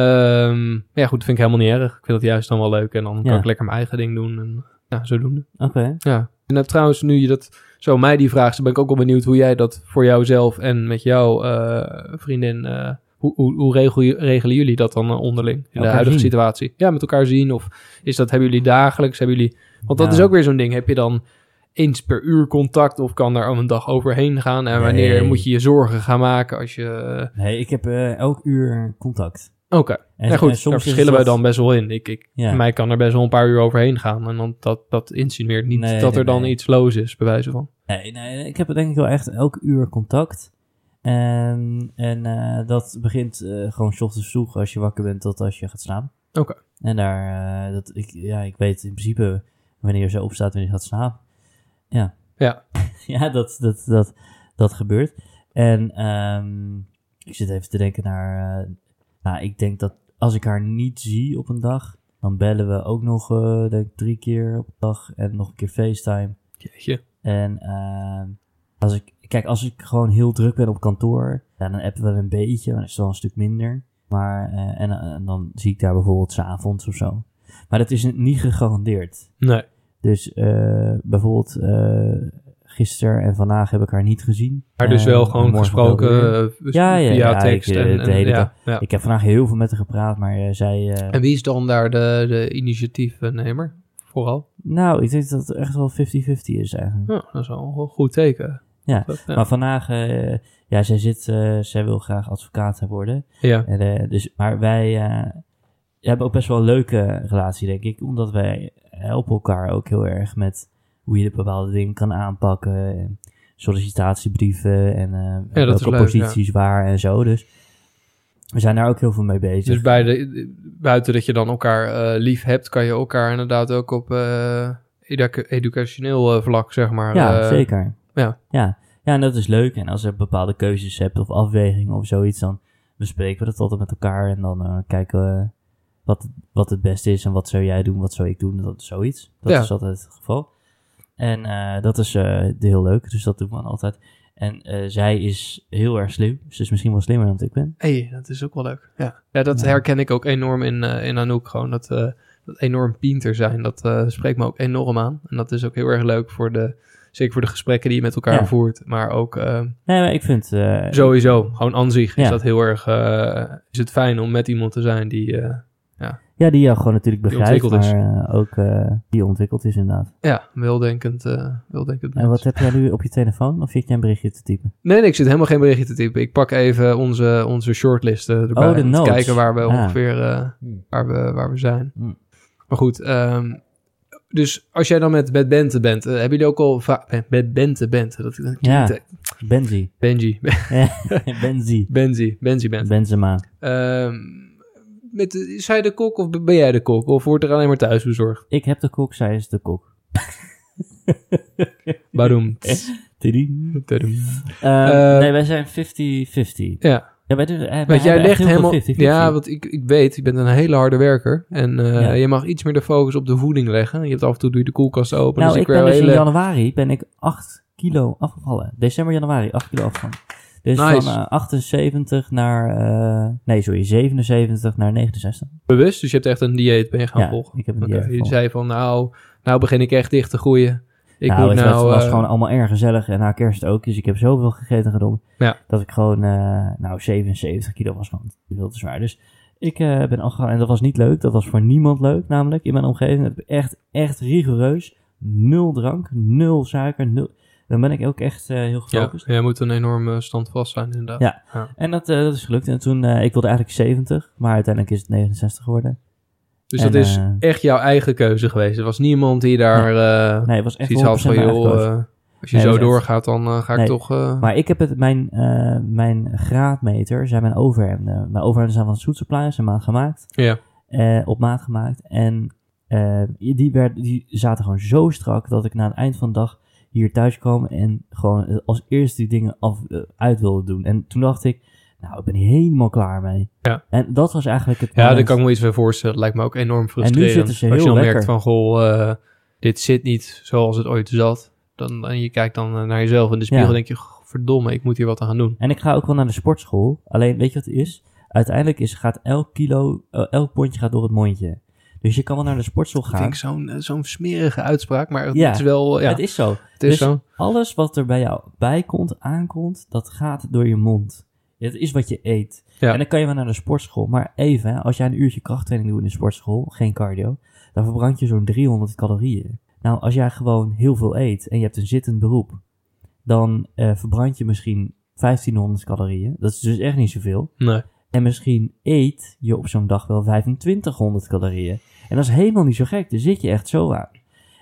Ehm, maar ja, goed, vind ik helemaal niet erg. Ik vind dat juist dan wel leuk. En dan kan ik lekker mijn eigen ding doen. En ja, zodoende. Oké. Ja. En eh, trouwens, nu je dat zo mij die vraagt, dan ben ik ook wel benieuwd hoe jij dat voor jouzelf en met jouw eh, vriendin, eh, hoe, hoe, hoe regel regelen jullie dat dan eh, onderling in de huidige zien. situatie? Ja, met elkaar zien of is dat, hebben jullie dagelijks, hebben jullie, want dat Ja. is ook weer zo'n ding, heb je dan eens per uur contact of kan daar een dag overheen gaan en wanneer Nee. moet je je zorgen gaan maken als je, Nee, ik heb elk uur contact. Oké. En, ja goed, en daar verschillen wij dat- dan best wel in. Ik, ik, Ja. Mij kan er best wel een paar uur overheen gaan en dan dat, dat insinueert niet Nee, dat nee, er dan nee. iets los is, bij wijze van. Nee, nee, ik heb denk ik wel echt elk uur contact. En, en eh, dat begint eh, gewoon 's ochtends vroeg als je wakker bent tot als je gaat slapen. Oké. En daar, eh, dat, ik, ja, ik weet in principe wanneer zo opstaat wanneer je gaat slapen. Ja. Ja. ja, dat, dat, dat, dat gebeurt. En ehm, ik zit even te denken naar, nou, ik denk dat als ik haar niet zie op een dag, dan bellen we ook nog, eh, denk drie keer op een dag en nog een keer FaceTime. Jeetje. En ehm, als ik, kijk, als ik gewoon heel druk ben op kantoor, ja, dan appen we wel een beetje, maar dat is wel een stuk minder. Maar, eh, en, en dan zie ik daar bijvoorbeeld 's avonds of zo. Maar dat is niet gegarandeerd. Nee. Dus eh, bijvoorbeeld, eh, gisteren en vandaag heb ik haar niet gezien. Maar dus Eh, wel en gewoon gesproken eh, Ja, ja, via ja, tekst. ik, eh, en, de en- hele ja, dag. ja. Ik heb vandaag heel veel met haar gepraat, maar eh, zij... eh, En wie is dan daar de, de initiatiefnemer? Vooral. nou, ik denk dat het echt wel 50-50 is eigenlijk. Ja, dat is wel een goed teken. Ja, Dat, ja. Maar vandaag, eh, ja, zij zit, eh, zij wil graag advocaat worden. ja. En, eh, dus, maar wij eh, hebben ook best wel een leuke relatie, denk ik. Omdat wij helpen elkaar ook heel erg met hoe je de bepaalde dingen kan aanpakken. En sollicitatiebrieven en dat is welke leuk, posities waar en zo. Dus we zijn daar ook heel veel mee bezig. Dus bij de, buiten dat je dan elkaar eh, lief hebt, kan je elkaar inderdaad ook op edu- educationeel vlak, zeg maar. ja, zeker. ja. ja. Ja, en dat is leuk. En als je bepaalde keuzes hebt of afwegingen of zoiets, dan bespreken we dat altijd met elkaar. En dan kijken we wat, wat het beste is en wat zou jij doen, wat zou ik doen, dat zoiets. Dat Ja. is altijd het geval. En eh, dat is eh, heel leuk, dus dat doen we dan altijd. En eh, zij is heel erg slim. Ze is misschien wel slimmer dan ik ben. hey, dat is ook wel leuk. Ja, ja dat Ja. herken ik ook enorm in, in Anouk. Gewoon dat, dat enorm pinter zijn, dat spreekt me ook enorm aan. En dat is ook heel erg leuk voor de, zeker voor de gesprekken die je met elkaar Ja. voert. Maar ook eh, Nee, maar ik vind... sowieso, gewoon aan zich is dat heel erg, is het fijn om met iemand te zijn die, Ja, die jou gewoon natuurlijk begrijpt, maar eh, ook eh, die ontwikkeld is inderdaad. ja, weldenkend, eh weldenkend En wat heb jij nu op je telefoon? Of zit jij een berichtje te typen? Nee, nee, ik zit helemaal geen berichtje te typen. Ik pak even onze, onze shortlist erbij. Oh, de kijken waar we Ah. ongeveer eh, Hmm. waar, we, waar we zijn. Hmm. Maar goed, ehm, dus als jij dan met, met Bente bent, hebben jullie ook al met- Bente bent, dat Ja. Benzi. Benji, Benzi. Benzi, Benzi bent. Benzema. Ehm, met, is hij de kok of ben jij de kok? Of wordt er alleen maar thuis bezorgd? Ik heb de kok, zij is de kok. Waarom? Tidie. Tadam. Eh, Eh, nee, wij zijn 50-50. Ja, Ja, wij doen, eh, wij want jij legt helemaal... 50-50. Ja, want ik, ik weet, je bent een hele harde werker. En eh, Ja. je mag iets meer de focus op de voeding leggen. Je hebt af en toe doe je de koelkast open. nou, dus ik ik ben dus in januari ben ik 8 kilo afgevallen. December, januari, 8 kilo afgevallen. Dus Nice. van eh, 78 naar... eh, nee, sorry, 77 naar 69. Bewust, dus je hebt echt een dieet ben je gaan ja, volgen. ik heb een dieet je zei van, nou, nou begin ik echt dicht te groeien. Ik nou, moet het nou... was, was eh, gewoon allemaal erg gezellig. En na kerst ook. Dus ik heb zoveel gegeten en gedronken. Ja. Dat ik gewoon, eh, nou, 77 kilo was gewoon veel te zwaar. Dus ik eh, ben afgegaan. En dat was niet leuk. Dat was voor niemand leuk, namelijk in mijn omgeving. Echt, echt rigoureus. Nul drank, nul suiker, nul... Dan ben ik ook echt eh, heel ja, gefocust. jij moet een enorme standvast zijn inderdaad. Ja. En dat, eh, dat is gelukt. En toen, eh, ik wilde eigenlijk 70, maar uiteindelijk is het 69 geworden. Dus En, dat is echt jouw eigen keuze geweest. Er was niemand die daar Nee, het was echt iets had van, 100% mijn eigen joh, keuze. als je Nee, zo doorgaat, dan ga ik Nee. toch... Maar ik heb het, mijn, mijn graadmeter, zijn mijn overhemden. Mijn overhemden zijn van Soet Supply, zijn maat gemaakt. ja. op maat gemaakt. En die, werd, die zaten gewoon zo strak dat ik na het eind van de dag hier thuis kwam en gewoon als eerste die dingen af, eh, uit wilde doen. En toen dacht ik, nou, ik ben hier helemaal klaar mee. Ja. En dat was eigenlijk het ja, daar kan ik me iets bij voorstellen. Dat lijkt me ook enorm frustrerend. zitten ze als je heel dan lekker. merkt van, goh, eh, dit zit niet zoals het ooit zat. Dan, en je kijkt dan eh, naar jezelf in de spiegel Ja. en denk je, verdomme, ik moet hier wat aan gaan doen. En ik ga ook wel naar de sportschool. Alleen, weet je wat het is? Uiteindelijk is, gaat elk kilo, eh, elk pondje gaat door het mondje. Dus je kan wel naar de sportschool Dat gaan. vind ik zo'n eh, zo'n smerige uitspraak, maar het Ja. is wel, ja, Het is zo. het is dus zo. alles wat er bij jou bij komt, aankomt, dat gaat door je mond. Het is wat je eet. Ja. En dan kan je wel naar de sportschool. Maar even, hè, als jij een uurtje krachttraining doet in de sportschool, geen cardio, dan verbrand je zo'n 300 calorieën. Nou, als jij gewoon heel veel eet en je hebt een zittend beroep, dan eh, verbrand je misschien 1500 calorieën. Dat is dus echt niet zoveel. Nee. En misschien eet je op zo'n dag wel 2500 calorieën. En dat is helemaal niet zo gek. Daar zit je echt zo aan.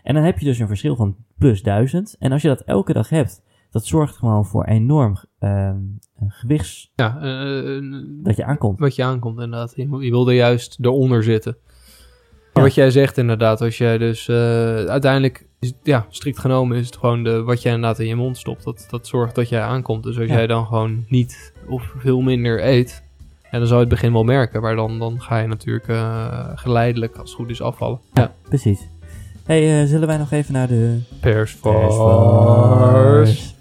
En dan heb je dus een verschil van plus 1000. En als je dat elke dag hebt, dat zorgt gewoon voor enorm ehm, gewichts Ja, eh, dat je aankomt. wat je aankomt inderdaad. Je, moet- je wil er juist eronder zitten. Maar Ja. wat jij zegt inderdaad, als jij dus eh, uiteindelijk, ja, strikt genomen is het gewoon de, wat jij inderdaad in je mond stopt. Dat, dat zorgt dat jij aankomt. Dus als Ja. jij dan gewoon niet of veel minder eet, ja, dan zou je het begin wel merken. Maar dan, dan ga je natuurlijk eh, geleidelijk, als het goed is, afvallen. Ja. Precies. hey, eh, zullen wij nog even naar de... Persvars.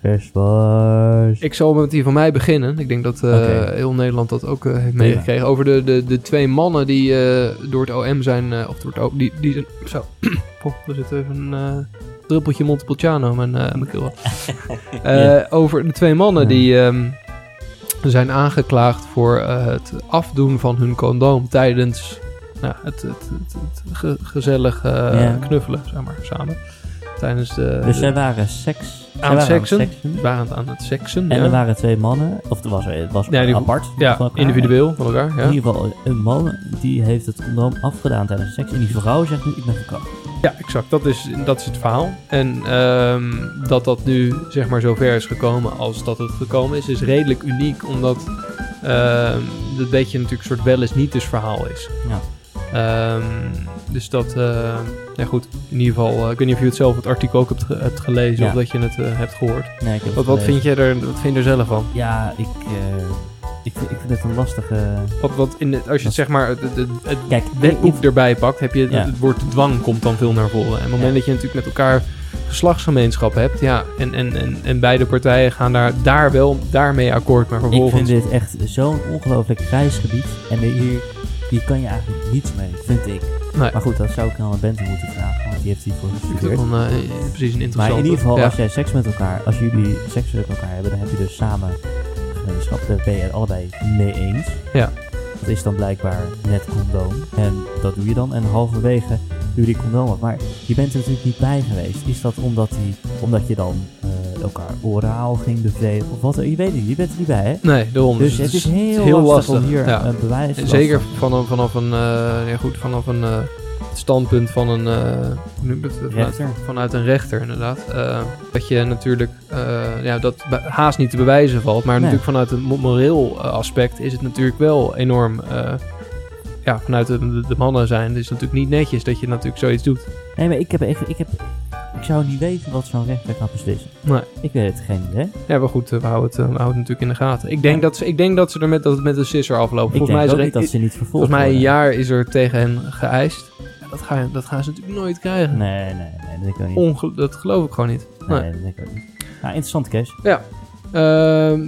Persvars. Ik zal met die van mij beginnen. Ik denk dat eh, heel Nederland dat ook heeft meegekregen. Over de, de, de twee mannen die door het OM zijn... of door het O- die, die zijn... Zo. Oh, er zit even een... druppeltje Montepulciano mijn, eh mijn keel Ja. Over de twee mannen die ehm, zijn aangeklaagd voor eh, het afdoen van hun condoom tijdens nou, het, het, het, het ge- gezellig Ja. knuffelen, zeg maar, samen. Tijdens de... Dus de- zij waren seks. aan het seksen. seksen. waren aan het seksen. En ja. er waren twee mannen, of er was, het was Ja, die- apart. ja, van elkaar. individueel van elkaar. In Ja. ieder geval, een man die heeft het condoom afgedaan tijdens seks. En die vrouw zegt nu, ik ben verkracht. Ja, exact. Dat is, dat is het verhaal. En ehm, dat dat nu zeg maar zover is gekomen als dat het gekomen is, is redelijk uniek. Omdat ehm het beetje natuurlijk een soort wel eens niet dus verhaal is. Ja. Ehm, dus dat, eh, ja goed, in ieder geval, eh, ik weet niet of je het zelf het artikel ook hebt, ge- hebt gelezen Ja. of dat je het eh, hebt gehoord. Nee, ik heb Wat, wat, gelezen. vind je er, wat vind je er zelf van? Ja, ik, ik, vind- ik vind het een lastige... Wat, wat in de, als je het, zeg maar het, het, het Kijk, wetboek ik- erbij pakt, heb je Ja. het woord dwang komt dan veel naar voren. En op het moment Ja. dat je natuurlijk met elkaar geslachtsgemeenschap hebt, ja, en, en, en, en beide partijen gaan daar, daar wel daarmee akkoord, maar Ik vervolgens... vind dit echt zo'n ongelooflijk grijs gebied. En hier, hier kan je eigenlijk niets mee, vind ik. Nee. Maar goed, dat zou ik aan Bente moeten vragen, want die heeft hiervoor gestudeerd. het wel een, eh, precies een Maar interessante... in ieder geval, ja. als jij seks met elkaar, als jullie seks met elkaar hebben, dan heb je dus samen gemeenschap. Daar ben je het allebei mee eens. Ja. Dat is dan blijkbaar net condoom. En dat doe je dan. En halverwege condoom af. Maar je bent er natuurlijk niet bij geweest. Is dat omdat, die, omdat je dan eh, elkaar oraal ging bevredigen? Of wat? Je weet het niet. Je bent er niet bij, hè? Nee, daarom. Dus het is heel, heel lastig, om hier ja. een bewijs En Zeker lastig. vanaf, vanaf een, eh, ja goed, vanaf een eh, standpunt van een, eh, het? Vanuit, een rechter inderdaad. Eh, dat je natuurlijk, eh, ja, dat haast niet te bewijzen valt. Maar Nee. natuurlijk vanuit een mo- moreel eh, aspect is het natuurlijk wel enorm, eh, ja, vanuit de, de, mannen zijn. Het is natuurlijk niet netjes dat je natuurlijk zoiets doet. Nee, maar ik heb, ik, ik heb... Ik zou niet weten wat zo'n rechter gaat beslissen. Nee. Ik weet het geen idee. Ja, maar goed, eh, we houden het, eh, we houden het natuurlijk in de gaten. Ik denk, dat, ze, ik denk dat ze er met, dat het met een sisser aflopen. Ik Volgens mij is er niet dat ze niet vervolgd Volgens mij een jaar is er tegen hen geëist. Ja, dat, ga dat gaan ze natuurlijk nooit krijgen. Nee, nee, nee, dat denk ik niet. Onge- dat geloof ik gewoon niet. Nee, Nee. dat denk ik ook niet. Nou, interessant, Kees. Ehm,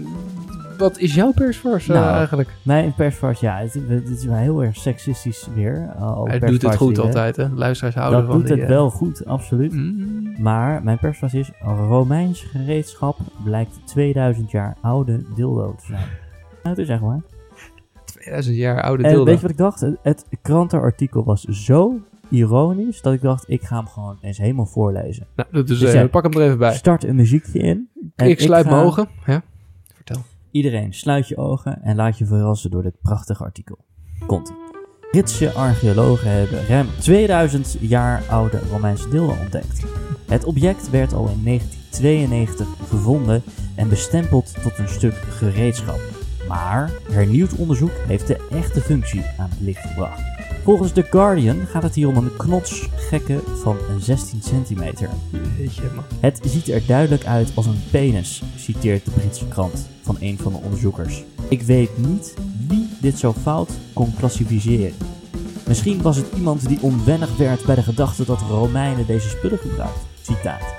wat is jouw persvars eh, Nou, eigenlijk? Mijn persvars, ja, het, het is wel heel erg seksistisch weer. uh, alle Hij doet het goed altijd, hè? Luisteraars houden Dat van doet die, het eh, wel goed, absoluut. mm, Maar mijn persvars is, Romeins gereedschap blijkt 2000 jaar oude dildo te zijn. Nou, het is echt waar. 2000 jaar oude En dildo. weet je wat ik dacht? Het, het krantenartikel was zo ironisch dat ik dacht, ik ga hem gewoon eens helemaal voorlezen. Nou, Dus eh, ja. pak hem er even bij. Start een muziekje in. ik sluit ga- mijn ogen. Ja. Iedereen, sluit je ogen en laat je verrassen door dit prachtige artikel. komt ie. Britse archeologen hebben ruim 2000 jaar oude Romeinse dildo ontdekt. Het object werd al in 1992 gevonden en bestempeld tot een stuk gereedschap. Maar hernieuwd onderzoek heeft de echte functie aan het licht gebracht. Volgens The Guardian gaat het hier om een knotsgekke van 16 centimeter. Jeetje, man. Het ziet er duidelijk uit als een penis, citeert de Britse krant van een van de onderzoekers. Ik weet niet wie dit zo fout kon klassificeren. Misschien was het iemand die onwennig werd bij de gedachte dat Romeinen deze spullen gebruikten. Citaat.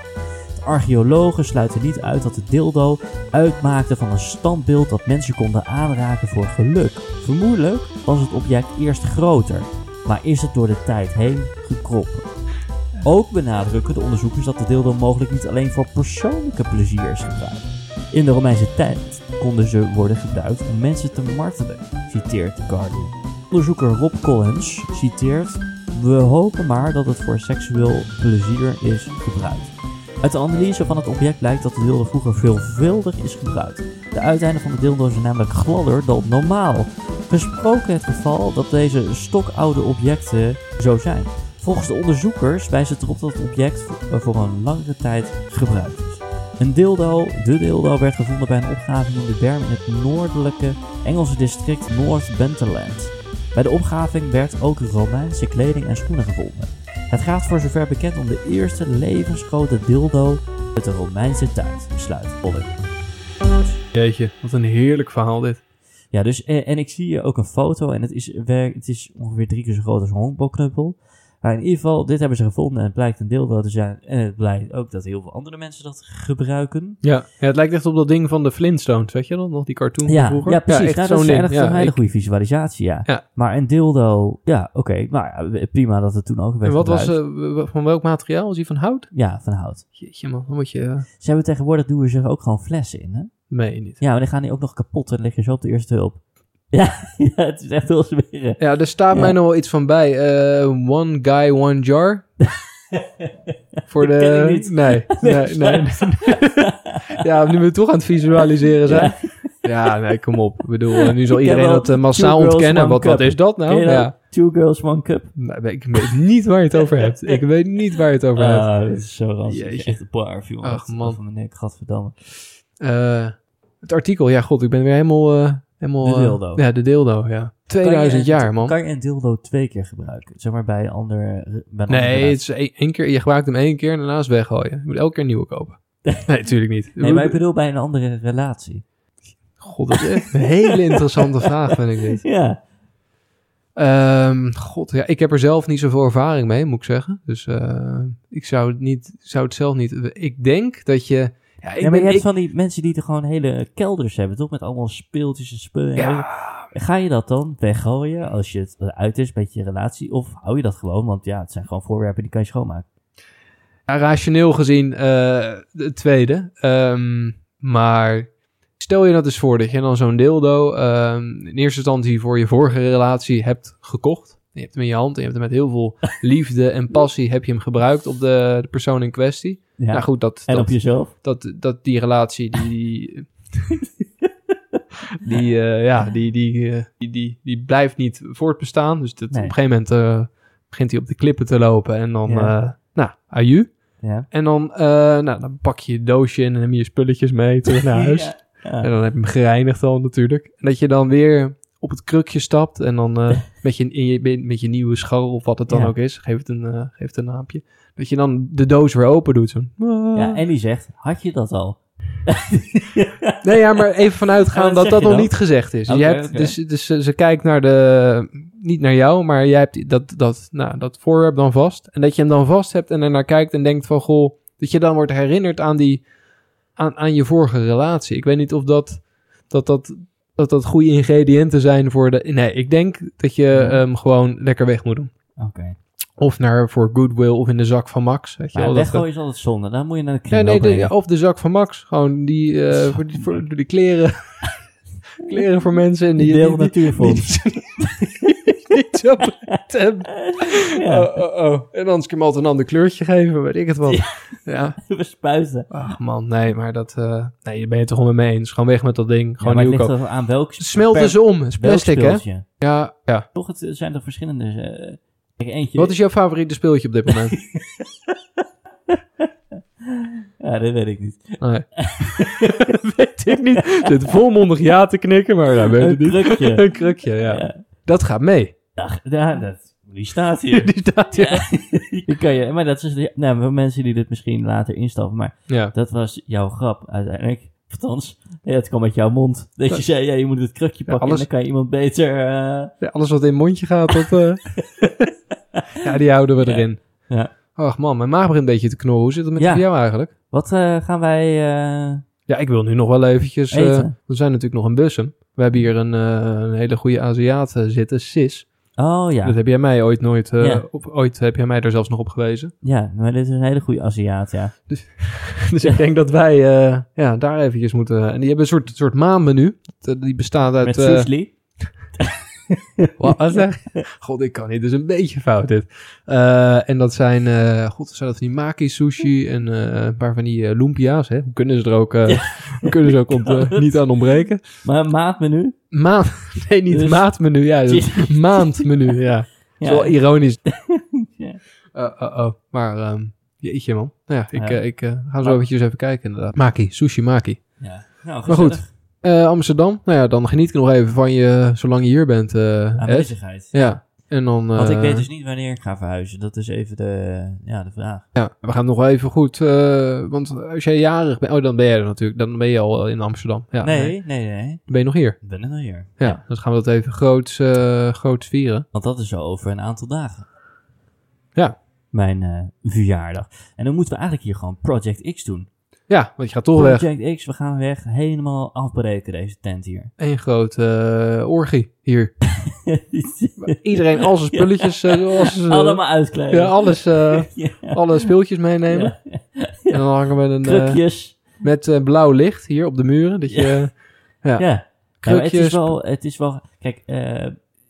De archeologen sluiten niet uit dat de dildo uitmaakte van een standbeeld dat mensen konden aanraken voor geluk. Vermoedelijk was het object eerst groter, maar is het door de tijd heen gekroppen. Ook benadrukken de onderzoekers dat de dildo mogelijk niet alleen voor persoonlijke plezier is gebruikt. In de Romeinse tijd konden ze worden gebruikt om mensen te martelen, citeert The Guardian. Onderzoeker Rob Collins citeert: We hopen maar dat het voor seksueel plezier is gebruikt. Uit de analyse van het object blijkt dat de dildo vroeger veelvuldig is gebruikt. De uiteinden van de dildo zijn namelijk gladder dan normaal. Gesproken het geval dat deze stokoude objecten zo zijn. Volgens de onderzoekers wijst het erop dat het object voor- voor een langere tijd gebruikt is. Een dildo, de dildo, werd gevonden bij een opgraving in de berm in het noordelijke Engelse district North Benterland. Bij de opgraving werd ook Romeinse kleding en schoenen gevonden. Het gaat voor zover bekend om de eerste levensgrote dildo uit de Romeinse tijd, Pollard. Jeetje, wat een heerlijk verhaal dit. Ja, dus, en, en ik zie hier ook een foto en het is, het is ongeveer drie keer zo groot als een honkbalknuppel. Maar in ieder geval, dit hebben ze gevonden en het blijkt een dildo te zijn. En het blijkt ook dat heel veel andere mensen dat gebruiken. Ja. ja, het lijkt echt op dat ding van de Flintstones, weet je dat? Nog die cartoon Ja, van vroeger? ja precies. echt Nou, dat is Ja, een hele ik- goede visualisatie, ja. Ja. Maar een dildo, ja, oké. maar ja, prima dat het toen ook werd En wat was, gebruikt. eh, w- van welk materiaal? Was die van hout? Ja, van hout. Jeetje man, dan moet je... eh, Ze hebben tegenwoordig, doen we er ook gewoon flessen in, hè? Meen je niet. Ja, maar dan gaan die ook nog kapot en dan lig je zo op de eerste hulp. Ja, ja het is echt heel smerig. Ja, er staat Ja. mij nog wel iets van bij. Eh, one guy, one jar. Voor de... ik niet. Nee, nee, nee. ja, nu we toch aan het visualiseren zijn. Ja, nee, kom op. Ik bedoel, eh, nu zal Ik iedereen dat eh, massaal ontkennen. Wat, wat is dat nou? je dat? Ja. Two girls, one cup. Nee, ik weet niet waar je het over hebt. Ik weet niet waar je het over hebt. Ah, dit is zo ranzig. Jeetje. Echt een barf, jongen. Ach, man. Van mijn nek, gadverdamme. Eh, het artikel, ja god, ik ben weer helemaal... eh, helemaal De eh, dildo. ja, de dildo, ja. 2000 Kan je- jaar, man. Kan je een dildo twee keer gebruiken? Zeg maar bij ander... Bij een Nee, het is één, één keer, je gebruikt hem één keer en daarna is weggooien. Je moet elke keer een nieuwe kopen. Nee, natuurlijk niet. Nee, maar ik bedoel bij een andere relatie. God, dat is echt een hele interessante vraag, vind ik dit. Ja. Ehm, God, ja, ik heb er zelf niet zoveel ervaring mee, moet ik zeggen. Dus ik zou het, niet, zou het zelf niet... Ik denk dat je... Ja, ik ja, maar ben, je hebt ik, van die mensen die er gewoon hele kelders hebben, toch? Met allemaal speeltjes en spullen. ja, Ga je dat dan weggooien als je het uit is met je relatie? Of hou je dat gewoon? Want ja, het zijn gewoon voorwerpen die kan je schoonmaken. ja, rationeel gezien eh de tweede. Ehm, maar stel je dat eens voor dat je dan zo'n dildo ehm, in eerste instantie voor je vorige relatie hebt gekocht. Je hebt hem in je hand en je hebt hem met heel veel liefde en passie heb je hem gebruikt op de, de persoon in kwestie. Ja. Nou goed, dat, en dat, op jezelf? dat, dat die relatie, die, die, eh, ja, die, die, eh, die, die, die blijft niet voortbestaan. Dus dat, Nee. op een gegeven moment eh, begint hij op de klippen te lopen en dan, Ja. nou, aju. Ja. En dan, nou, dan pak je je doosje in en neem je je spulletjes mee terug naar huis. Ja. En dan heb je hem gereinigd al natuurlijk. En dat je dan weer op het krukje stapt en dan eh, met, je, in je, met je nieuwe scharrel of wat het dan Ja. ook is, geef het een, eh, geef het een naampje. Dat je dan de doos weer open doet. Zo. Ja, en die zegt, had je dat al? Nee, ja, maar even vanuitgaan Ja, wat dat dat nog dan? niet gezegd is. Je hebt, dus, dus ze, ze kijkt naar de, niet naar jou, maar jij hebt dat, dat, nou, dat voorwerp dan vast. En dat je hem dan vast hebt en ernaar kijkt en denkt van, goh, dat je dan wordt herinnerd aan die, aan, aan je vorige relatie. Ik weet niet of dat, dat, dat, dat, dat goede ingrediënten zijn voor de, nee, ik denk dat je hem gewoon lekker weg moet doen. Oké. Of naar voor Goodwill of in de zak van Max. Weet je Maar dat- is altijd zonde. Dan moet je naar de kringloop nee, de, of de zak van Max. Gewoon die, eh, voor, die, voor, die kleren. kleren voor mensen. En die, Die die, deel natuurfonds. niet zo breed hebben. Ja, Oh, oh, oh. En anders kun je hem altijd een ander kleurtje geven, weet ik het wel. Ja. we spuiten. Ach man, nee, maar dat... eh, nee, je het toch gewoon mee eens. Gewoon weg met dat ding. Ja, Gewoon het nieuw kopen. aan welk... Smelten per- ze om. Het is plastic, hè? Ja, ja. Toch, het zijn er verschillende... eh, kijk, eentje... Wat is jouw favoriete speeltje op dit moment? Ja, dat weet ik niet. nee. weet ik niet. Ik Zit volmondig ja te knikken, maar nou, weet Een het niet. krukje. een krukje, ja. Ja. Dat gaat mee. Ja, dat, die staat hier. Die staat hier. Ja, die kan je, maar dat is, de- nou, voor mensen die dit misschien later instappen, maar Ja. dat was jouw grap uiteindelijk. Althans, ja, het kwam uit jouw mond. Dat je zei, ja, je moet het krukje pakken alles- en dan kan je iemand beter... eh, Ja, alles wat in het mondje gaat, dat... eh, ja, die houden we erin. Ja. Ach man, mijn maag begint een beetje te knorren. Hoe zit het met Ja. jou eigenlijk? Wat eh, gaan wij... Ja, ik wil nu nog wel eventjes... we zijn natuurlijk nog in Bussum. We hebben hier een, een hele goede Aziat zitten, Sis. Oh ja, Dat heb jij mij ooit nooit... eh, Ja. op, ooit heb jij mij daar zelfs nog op gewezen. ja, maar dit is een hele goede Aziat, ja. Dus ik denk dat wij eh, ja, daar eventjes moeten... En die hebben een soort, soort maanmenu. Die bestaat uit... Met Sushli. Wat zeg je? God, ik kan niet. Dat is een beetje fout dit. Eh, en dat zijn, eh god, zijn dat van die maki sushi en eh, een paar van die lumpia's. Hè? Hoe kunnen ze er ook, kunnen ze ook ont- niet aan ontbreken? Maar een maatmenu. Maand, nee, niet Dus- maatmenu. Ja, dat is maandmenu. Ja, dat is wel ironisch. Ja. Uh, uh, oh. Maar ehm jeetje man. Nou ja, ik, Ja. ik ga zo eventjes even kijken inderdaad. Maki, sushi maki. ja. Nou, Maar goed. Eh, Amsterdam. Nou ja, dan geniet ik nog even van je, zolang je hier bent. Ed. Aanwezigheid. Ja. En dan... Want ik eh, weet dus niet wanneer ik ga verhuizen. Dat is even de, ja, de vraag. Ja, we gaan nog even goed. want als jij jarig bent. Oh, dan ben jij er natuurlijk. Dan ben je al in Amsterdam. Ja, nee, nee, nee. Ben je nog hier. Ik ben er nog hier. Ja, dus gaan we dat even groots, eh groots vieren. Want dat is zo over een aantal dagen. Ja. Mijn verjaardag. En dan moeten we eigenlijk hier gewoon Project X doen. Ja, want je gaat toch weg. Project X, we gaan weg. Helemaal afbreken deze tent hier. Eén grote eh, orgie hier. Iedereen al zijn spulletjes, eh, Allemaal uitkleden. ja, alles, Ja. alle speeltjes meenemen. En dan hangen we een, Krukjes. met blauw licht hier op de muren. Dat je, ja. Maar het, is krukjes. wel, het is wel... Kijk,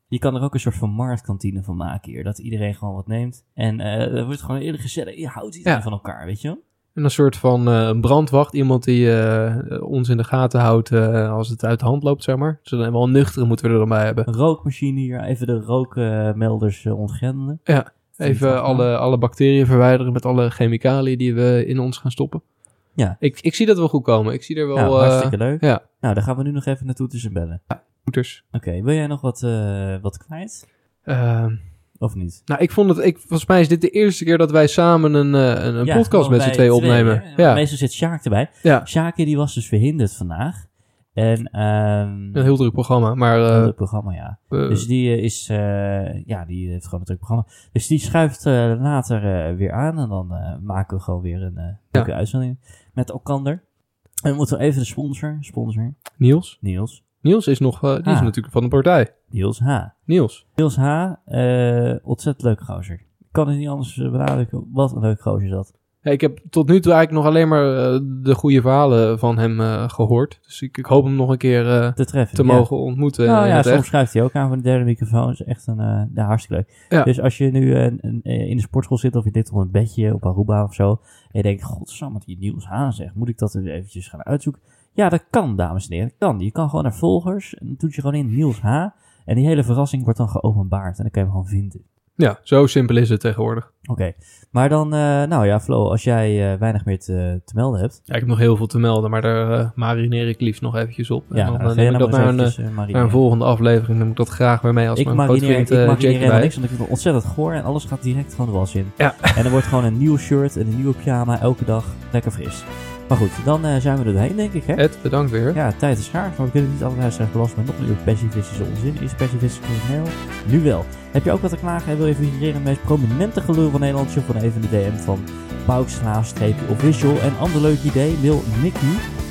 je kan er ook een soort van marktkantine van maken hier. Dat iedereen gewoon wat neemt. En er wordt gewoon heel gezellig. Je houdt iedereen Ja. van elkaar, weet je wel? En een soort van eh, een brandwacht. Iemand die eh, ons in de gaten houdt eh, als het uit de hand loopt, zeg maar. Dus dan wel nuchtere moeten we er dan bij hebben. Een rookmachine hier. Even de rookmelders ontgrendelen. Ja, Even alle, alle bacteriën verwijderen met alle chemicaliën die we in ons gaan stoppen. Ja. Ik, ik zie dat wel goed komen. Ik zie er wel Nou, eh hartstikke leuk. ja. Nou, daar gaan we nu nog even naartoe tussen bellen. voeters. Oké, wil jij nog wat, wat kwijt? Of niet? nou, ik vond het, ik, volgens mij is dit de eerste keer dat wij samen een, eh, een, een Ja, podcast met z'n twee opnemen. ja, Meestal zit Sjaak erbij. ja, Sjaakje die was dus verhinderd vandaag. En ehm een heel druk programma. Maar heel eh, druk programma, ja. eh, Dus die is, ja, die heeft gewoon een druk programma. Dus die schuift later weer aan en dan maken we gewoon weer een leuke uitzending met elkander. En dan moeten we even de sponsor, sponsor, Niels. Niels, Niels is nog, die is Ah. natuurlijk van de partij. Niels H. Niels. Niels H, eh, ontzettend leuke gozer. Ik kan het niet anders eh, benadrukken. Wat een leuke gozer is dat. Ja, ik heb tot nu toe eigenlijk nog alleen maar eh, de goede verhalen van hem eh, gehoord. Dus ik, ik hoop hem nog een keer eh, Te treffen. te ja. mogen ontmoeten. Nou ja, soms echt. schuift hij ook aan van de derde microfoon. is echt een, eh, ja, hartstikke leuk. Ja. Dus als je nu een- in de sportschool zit of je ligt op een bedje op Aruba of zo. En je denkt, godsamme, wat die Niels Haan zegt. Moet ik dat eventjes gaan uitzoeken? Ja, dat kan, dames en heren. Dat kan. Je kan gewoon naar volgers. En dan doe je gewoon in Niels H. En die hele verrassing wordt dan geopenbaard. En dan kan je hem gewoon vinden. Ja, zo simpel is het tegenwoordig. Oké. Maar dan, eh, nou ja, Flo, als jij eh, weinig meer te, te melden hebt. Ja, ik heb nog heel veel te melden, maar daar eh, marineer ik liefst nog eventjes op. Ja, en dan nou, neem ik dat naar een, naar volgende aflevering. neem ik dat graag weer mee als ik mijn marineer, ik marineer helemaal niks, want ik vind het ontzettend goor en alles gaat direct gewoon de was in. Ja. En er wordt gewoon een nieuw shirt en een nieuwe pyjama elke dag lekker fris. Maar goed, dan eh, zijn we er doorheen, denk ik, hè? Ed, bedankt weer. Ja, tijd is schaars, maar we kunnen niet alle luisteraars belasten met nog meer pessimistische onzin. Is pessimistisch.nl? Nu wel. Heb je ook wat te klagen en wil je figureren in de meest prominente gelul van Nederland? Surf dan even de DM van paukslaaf-official. En ander leuk idee, mail Nicky,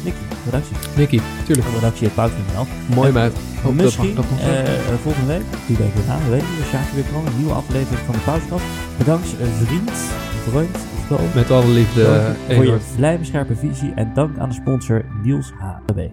Nicky, redactie, Nicky, tuurlijk. redactie.pauks.nl. Mooi En meid. Dat Misschien mag- dat mag wel. eh, eh, volgende week, die week aan, we weten niet, we weer komen, een nieuwe aflevering van de Pauskast. Bedankt vriend, vriend, Met alle liefde. Dank voor je Eduard. vlijmscherpe visie en dank aan de sponsor Niels HB.